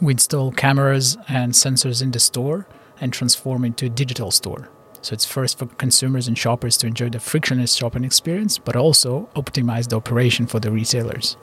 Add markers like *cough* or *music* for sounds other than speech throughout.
We install cameras and sensors in the store and transform into a digital store. So it's first for consumers and shoppers to enjoy the frictionless shopping experience, but also optimize the operation for the retailers.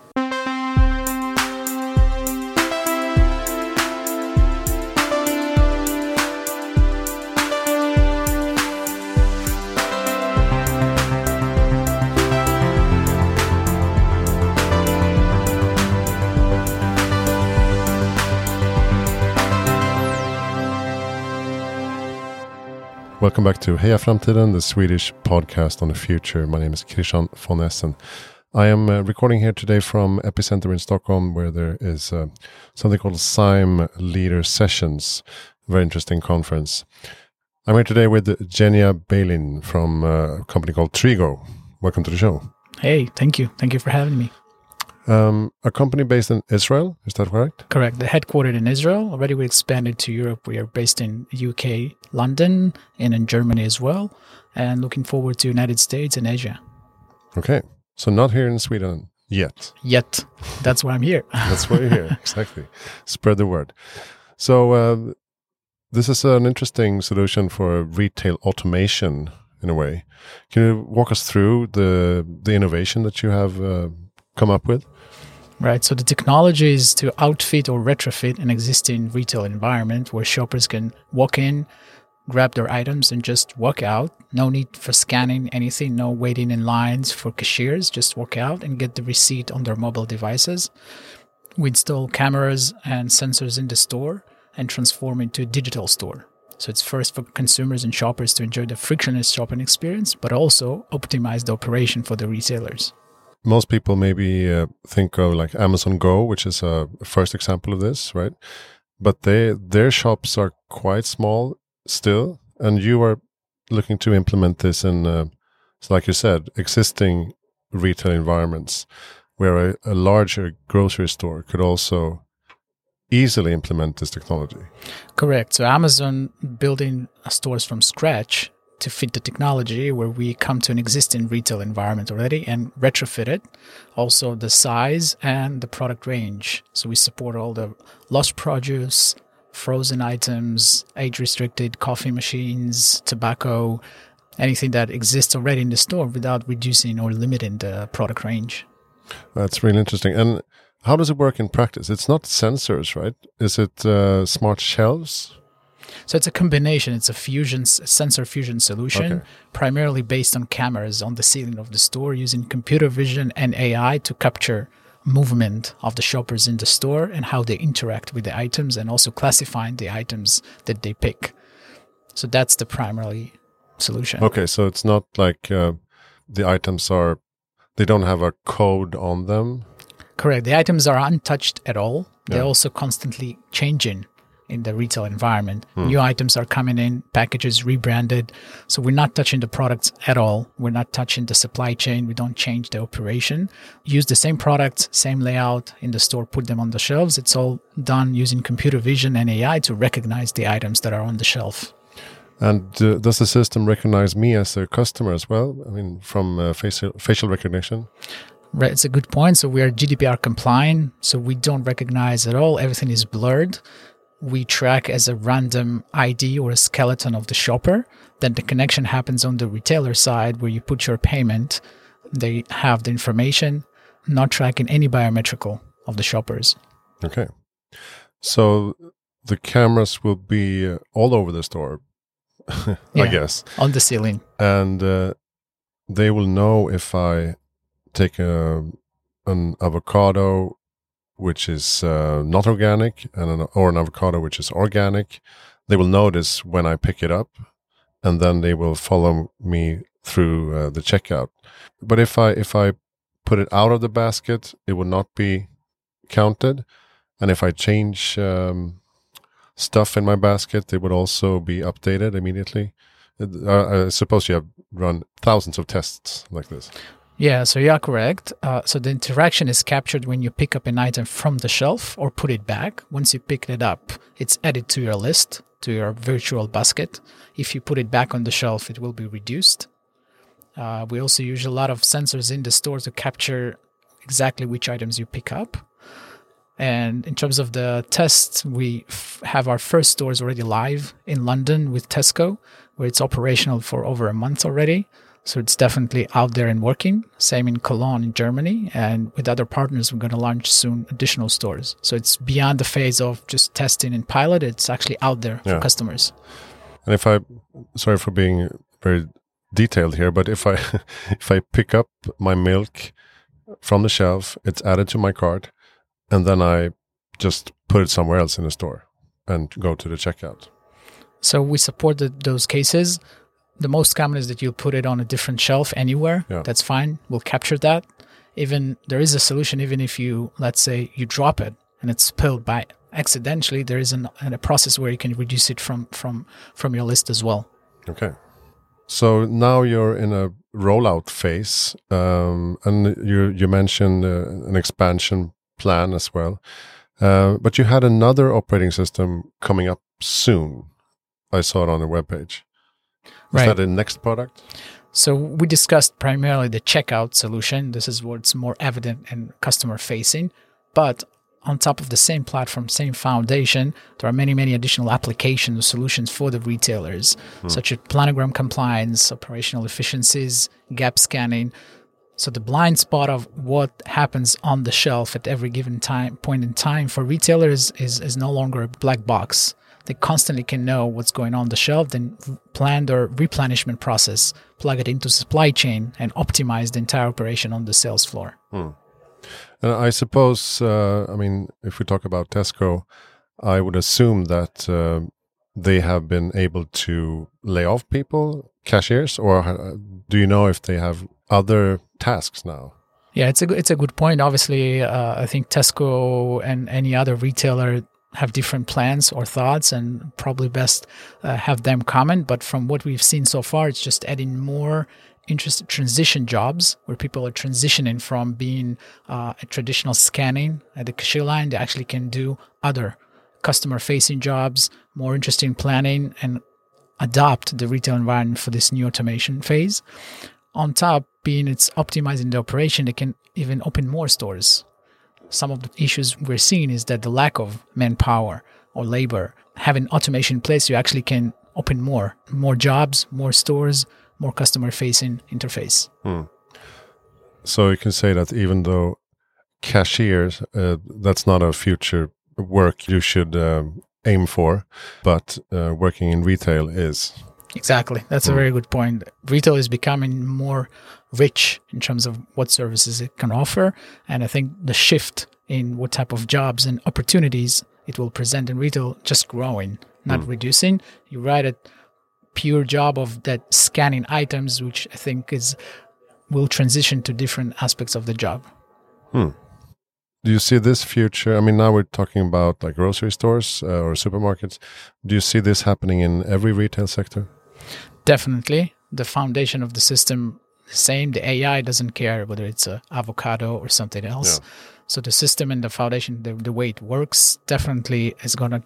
Welcome back to Heja Framtiden, the Swedish podcast on the future. My name is Christian von Essen. I am uh, recording here today from Epicenter in Stockholm, where there is uh, something called SIME Leader Sessions. Very interesting conference. I'm here today with Genia Balin from uh, a company called Trigo. Welcome to the show. Hey, thank you. Thank you for having me. Um, a company based in Israel, is that correct? Correct. The headquartered in Israel. Already we expanded to Europe. We are based in UK, London, and in Germany as well. And looking forward to United States and Asia. Okay. So not here in Sweden yet. Yet. That's why I'm here. *laughs* That's why you're here. exactly. Spread the word. So uh, this is an interesting solution for retail automation in a way. Can you walk us through the the innovation that you have uh, come up with? Right. So the technology is to outfit or retrofit an existing retail environment where shoppers can walk in, grab their items, and just walk out. No need for scanning anything, no waiting in lines for cashiers. Just walk out and get the receipt on their mobile devices. We install cameras and sensors in the store and transform into a digital store. So it's first for consumers and shoppers to enjoy the frictionless shopping experience, but also optimize the operation for the retailers most people maybe uh, think of like Amazon Go, which is a first example of this, right? But they their shops are quite small still, and you are looking to implement this in, uh, like you said, existing retail environments, where a, a larger grocery store could also easily implement this technology. Correct. So Amazon building stores from scratch to fit the technology where we come to an existing retail environment already and retrofit it. Also, the size and the product range. So, we support all the lost produce, frozen items, age restricted coffee machines, tobacco, anything that exists already in the store without reducing or limiting the product range. That's really interesting. And how does it work in practice? It's not sensors, right? Is it uh, smart shelves? So it's a combination. It's a fusion sensor fusion solution, okay. primarily based on cameras on the ceiling of the store, using computer vision and AI to capture movement of the shoppers in the store and how they interact with the items, and also classifying the items that they pick. So that's the primary solution. Okay, so it's not like uh, the items are they don't have a code on them. Correct. The items are untouched at all. They're also constantly changing in the retail environment. Hmm. New items are coming in, packages rebranded. So we're not touching the products at all. We're not touching the supply chain. We don't change the operation. Use the same products, same layout in the store, put them on the shelves. It's all done using computer vision and AI to recognize the items that are on the shelf. And uh, does the system recognize me as a customer as well? I mean, from uh, facial facial recognition. Right, it's a good point. So we are GDPR compliant, so we don't recognize at all. Everything is blurred we track as a random ID or a skeleton of the shopper. Then the connection happens on the retailer side where you put your payment. They have the information, not tracking any biometrical of the shoppers. Okay. So the cameras will be uh, all over the store, *laughs* I yeah, guess. On the ceiling. And uh, they will know if I take a, an avocado which is uh, not organic and an, or an avocado which is organic, they will notice when I pick it up, and then they will follow me through uh, the checkout. But if I if I put it out of the basket, it will not be counted, and if I change um, stuff in my basket, it would also be updated immediately. Uh, I suppose you have run thousands of tests like this. Yeah, so you are correct. Uh, so the interaction is captured when you pick up an item from the shelf or put it back. Once you pick it up, it's added to your list, to your virtual basket. If you put it back on the shelf, it will be reduced. Uh, we also use a lot of sensors in the store to capture exactly which items you pick up. And in terms of the tests, we f- have our first stores already live in London with Tesco, where it's operational for over a month already. So it's definitely out there and working. Same in Cologne in Germany. And with other partners, we're going to launch soon additional stores. So it's beyond the phase of just testing and pilot. It's actually out there Yeah. for customers. And if I, sorry for being very detailed here, but if I *laughs* if I pick up my milk from the shelf, it's added to my cart, and then I just put it somewhere else in the store and go to the checkout. So we support the, those cases. The most common is that you put it on a different shelf anywhere. Yeah. That's fine. We'll capture that. Even there is a solution. Even if you let's say you drop it and it's spilled by accidentally, there is an, a process where you can reduce it from from from your list as well. Okay. So now you're in a rollout phase, um, and you you mentioned uh, an expansion plan as well. Uh, but you had another operating system coming up soon. I saw it on the webpage. Is Right. that the next product? So we discussed primarily the checkout solution. This is what's more evident and customer facing. But on top of the same platform, same foundation, there are many, many additional applications, solutions for the retailers, hmm. such as planogram compliance, operational efficiencies, gap scanning. So the blind spot of what happens on the shelf at every given time point in time for retailers is, is no longer a black box. They constantly can know what's going on the shelf, then plan their replenishment process, plug it into supply chain, and optimize the entire operation on the sales floor. And I suppose, uh, I mean, if we talk about Tesco, I would assume that uh, they have been able to lay off people, cashiers, or uh, do you know if they have other tasks now? Yeah, it's a good- it's a good point. Obviously, uh, I think Tesco and any other retailer have different plans or thoughts, and probably best uh, have them comment. But from what we've seen so far, it's just adding more interest transition jobs where people are transitioning from being uh, a traditional scanning at the cashier line. They actually can do other customer facing jobs, more interesting planning, and adopt the retail environment for this new automation phase on top being it's optimizing the operation they can even open more stores some of the issues we're seeing is that the lack of manpower or labor having automation in place you actually can open more more jobs more stores more customer facing interface So you can say that even though cashiers, uh, that's not a future work you should um, aim for, but uh, working in retail is. Exactly. That's a very good point. Retail is becoming more rich in terms of what services it can offer. And I think the shift in what type of jobs and opportunities it will present in retail just growing, not reducing. You write a pure job of that scanning items, which I think is will transition to different aspects of the job. Do you see this future? I mean, now we're talking about like grocery stores uh, or supermarkets. Do you see this happening in every retail sector? Definitely. The foundation of the system the same. The AI doesn't care whether it's a avocado or something else. Yeah. So the system and the foundation, the, the way it works, definitely is going to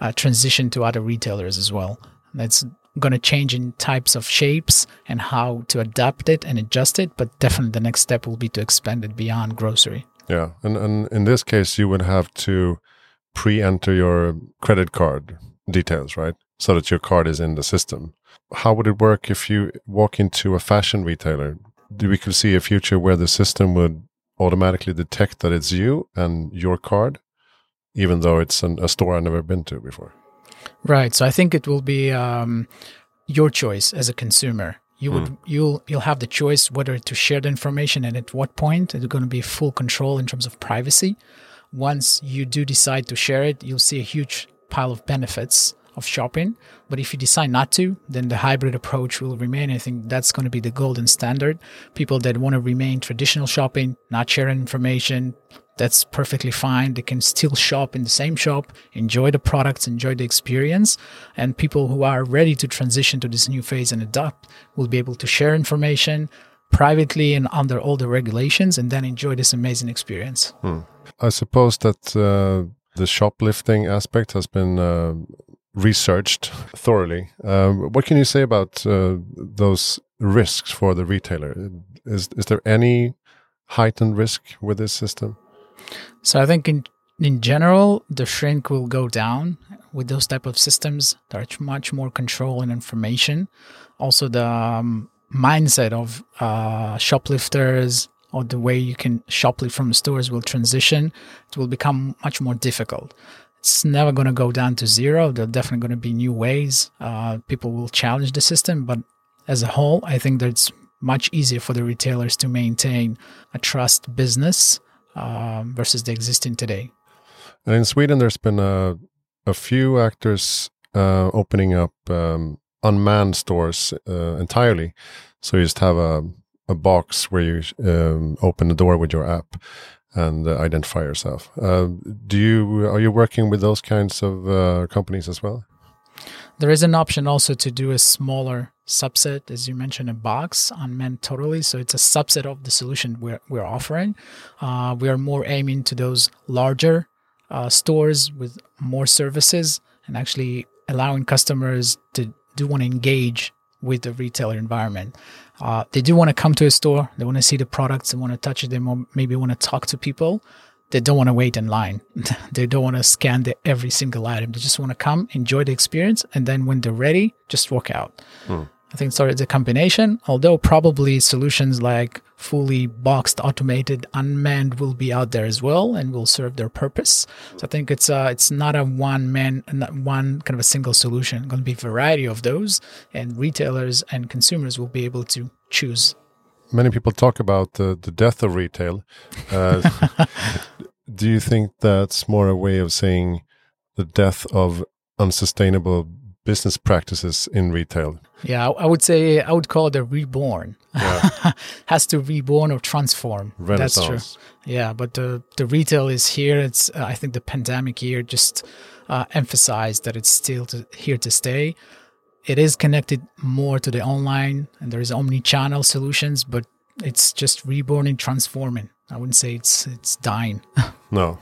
uh, transition to other retailers as well. That's going to change in types of shapes and how to adapt it and adjust it. But definitely the next step will be to expand it beyond grocery. Yeah, and and in this case, you would have to pre-enter your credit card details, right? So that your card is in the system. How would it work if you walk into a fashion retailer? Do we could see a future where the system would automatically detect that it's you and your card, even though it's an, a store I've never been to before? Right. So I think it will be um, your choice as a consumer. You would you'll you'll have the choice whether to share the information and at what point. It's going to be full control in terms of privacy. Once you do decide to share it, you'll see a huge pile of benefits of shopping. But if you decide not to, then the hybrid approach will remain. I think that's going to be the golden standard. People that want to remain traditional shopping, not sharing information, that's perfectly fine. They can still shop in the same shop, enjoy the products, enjoy the experience. And people who are ready to transition to this new phase and adopt will be able to share information privately and under all the regulations and then enjoy this amazing experience. I suppose that uh, the shoplifting aspect has been uh, researched thoroughly. Um, what can you say about uh, those risks for the retailer? Is is there any heightened risk with this system? So I think in in general, the shrink will go down with those type of systems. There's much more control and information. Also, the um, mindset of uh, shoplifters or the way you can shoplift from stores will transition. It will become much more difficult. It's never going to go down to zero. There are definitely going to be new ways. Uh, people will challenge the system, but as a whole, I think that it's much easier for the retailers to maintain a trust business uh, versus the existing today. And in Sweden, there's been a, a few actors uh, opening up um, unmanned stores uh, entirely. So you just have a, a box where you um, open the door with your app and uh, identify yourself. Uh, do you are you working with those kinds of uh, companies as well? There is an option also to do a smaller subset, as you mentioned, a box unmanned totally. So it's a subset of the solution we're, we're offering. Uh, we are more aiming to those larger uh, stores with more services and actually allowing customers to do want to engage with the retailer environment. Uh, they do want to come to a store, they want to see the products, they want to touch it, they maybe want to talk to people. They don't want to wait in line. *laughs* they don't want to scan the, every single item. They just want to come, enjoy the experience, and then when they're ready, just walk out. Hmm. I think so. It's a combination, although probably solutions like fully boxed, automated, unmanned will be out there as well and will serve their purpose. So I think it's uh, it's not a one man, one kind of a single solution. Going to be a variety of those, and retailers and consumers will be able to choose. Many people talk about the, the death of retail. Uh, *laughs* do you think that's more a way of saying the death of unsustainable business practices in retail? Yeah, I would say I would call it a reborn. Yeah. *laughs* Has to reborn or transform. That's true. Yeah, but the the retail is here. It's uh, I think the pandemic year just uh, emphasized that it's still to, here to stay. It is connected more to the online, and there is omni-channel solutions, but it's just reborn and transforming. I wouldn't say it's it's dying. *laughs* no,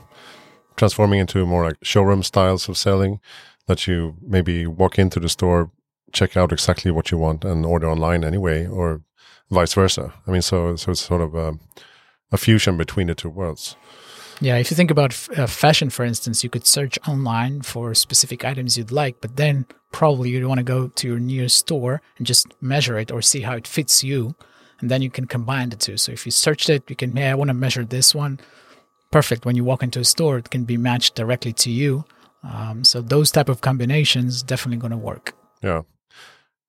transforming into more like showroom styles of selling that you maybe walk into the store, check out exactly what you want, and order online anyway, or vice versa. I mean, so so it's sort of a, a fusion between the two worlds. Yeah, if you think about uh, fashion, for instance, you could search online for specific items you'd like, but then probably you'd want to go to your nearest store and just measure it or see how it fits you, and then you can combine the two. So if you searched it, you can, hey, I want to measure this one. Perfect. When you walk into a store, it can be matched directly to you um, so those type of combinations definitely going to work. Yeah,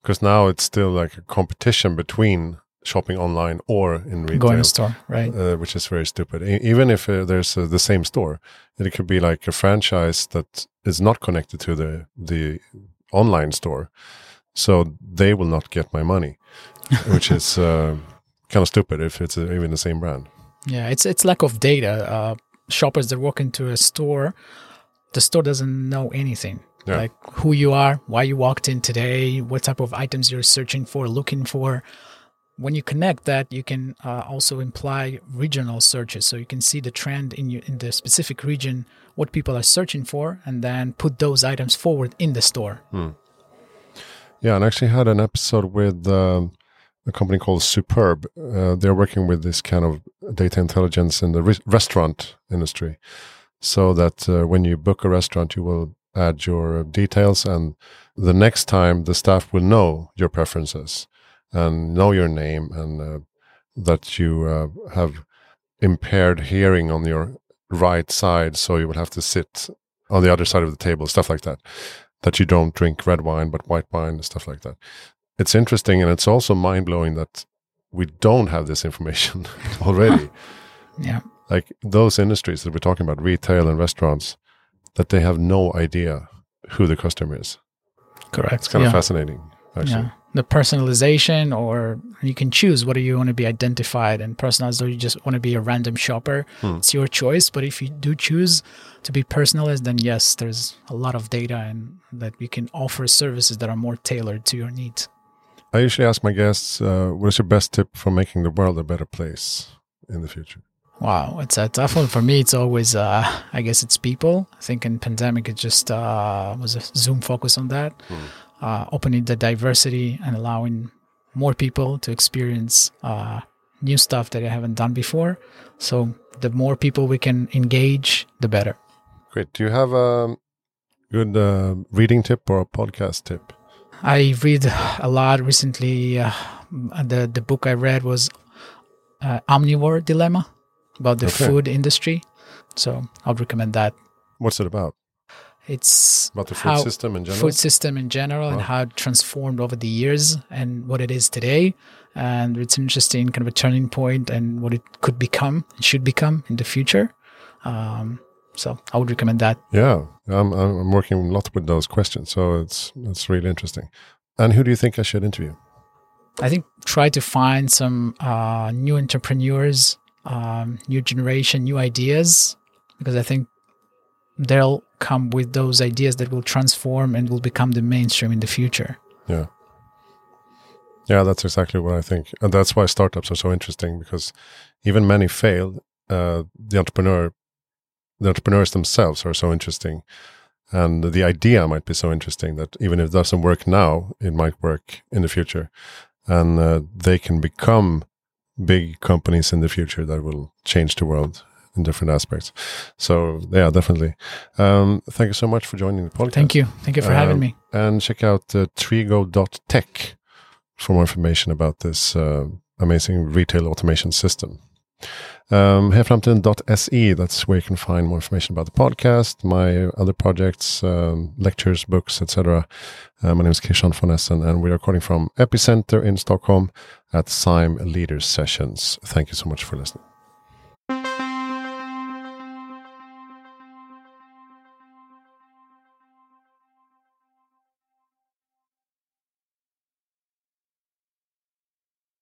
because now it's still like a competition between shopping online or in retail. Going to store, right? Uh, which is very stupid. E- even if uh, there's uh, the same store, it could be like a franchise that is not connected to the the online store, so they will not get my money, *laughs* which is uh, kind of stupid if it's uh, even the same brand. Yeah, it's it's lack of data. Uh, shoppers that walk into a store the store doesn't know anything. Yeah. Like who you are, why you walked in today, what type of items you're searching for, looking for. When you connect that, you can uh, also imply regional searches. So you can see the trend in in the specific region, what people are searching for, and then put those items forward in the store. Hmm. Yeah, and I actually had an episode with um, a company called Superb. Uh, they're working with this kind of data intelligence in the re- restaurant industry so that uh, when you book a restaurant, you will add your details, and the next time the staff will know your preferences and know your name, and uh, that you uh, have impaired hearing on your right side, so you will have to sit on the other side of the table, stuff like that. That you don't drink red wine but white wine, stuff like that. It's interesting, and it's also mind blowing that we don't have this information *laughs* already. *laughs* yeah like those industries that we're talking about, retail and restaurants, that they have no idea who the customer is. Correct. It's kind yeah. of fascinating, actually. Yeah. The personalization, or you can choose whether you want to be identified and personalized or you just want to be a random shopper. Hmm. It's your choice. But if you do choose to be personalized, then yes, there's a lot of data and that we can offer services that are more tailored to your needs. I usually ask my guests, uh, what is your best tip for making the world a better place in the future? Wow, it's a tough one for me. It's always, uh, I guess, it's people. I think in pandemic it just uh, was a Zoom focus on that, mm. uh, opening the diversity and allowing more people to experience uh, new stuff that they haven't done before. So the more people we can engage, the better. Great. Do you have a good uh, reading tip or a podcast tip? I read a lot recently. Uh, the the book I read was uh, Omnivore Dilemma about the Okay. food industry. So I'll recommend that. What's it about? It's About the food system in general? food system in general and how it transformed over the years and what it is today. And it's an interesting kind of a turning point and what it could become and should become in the future. Um, so I would recommend that. Yeah, I'm, I'm I'm working a lot with those questions, so it's it's really interesting. And who do you think I should interview? I think try to find some uh, new entrepreneurs, um, new generation, new ideas, because I think they'll come with those ideas that will transform and will become the mainstream in the future. Yeah. Yeah, that's exactly what I think. And that's why startups are so interesting because even many fail, uh, the entrepreneur, the entrepreneurs themselves are so interesting. And the idea might be so interesting that even if it doesn't work now, it might work in the future. And uh, they can become big companies in the future that will change the world in different aspects. So, yeah, definitely. Um, thank you so much for joining the podcast Thank you. Thank you for having Um, me. and check out uh, trigo.tech for more information about this uh, amazing retail automation system. Um, Hejaframtiden.se, that's where you can find more information about the podcast, my other projects, um, lectures, books, etc. Uh, my name is Christian von Essen, and we are recording from Epicenter in Stockholm at Sime Leaders Sessions. Thank you so much for listening.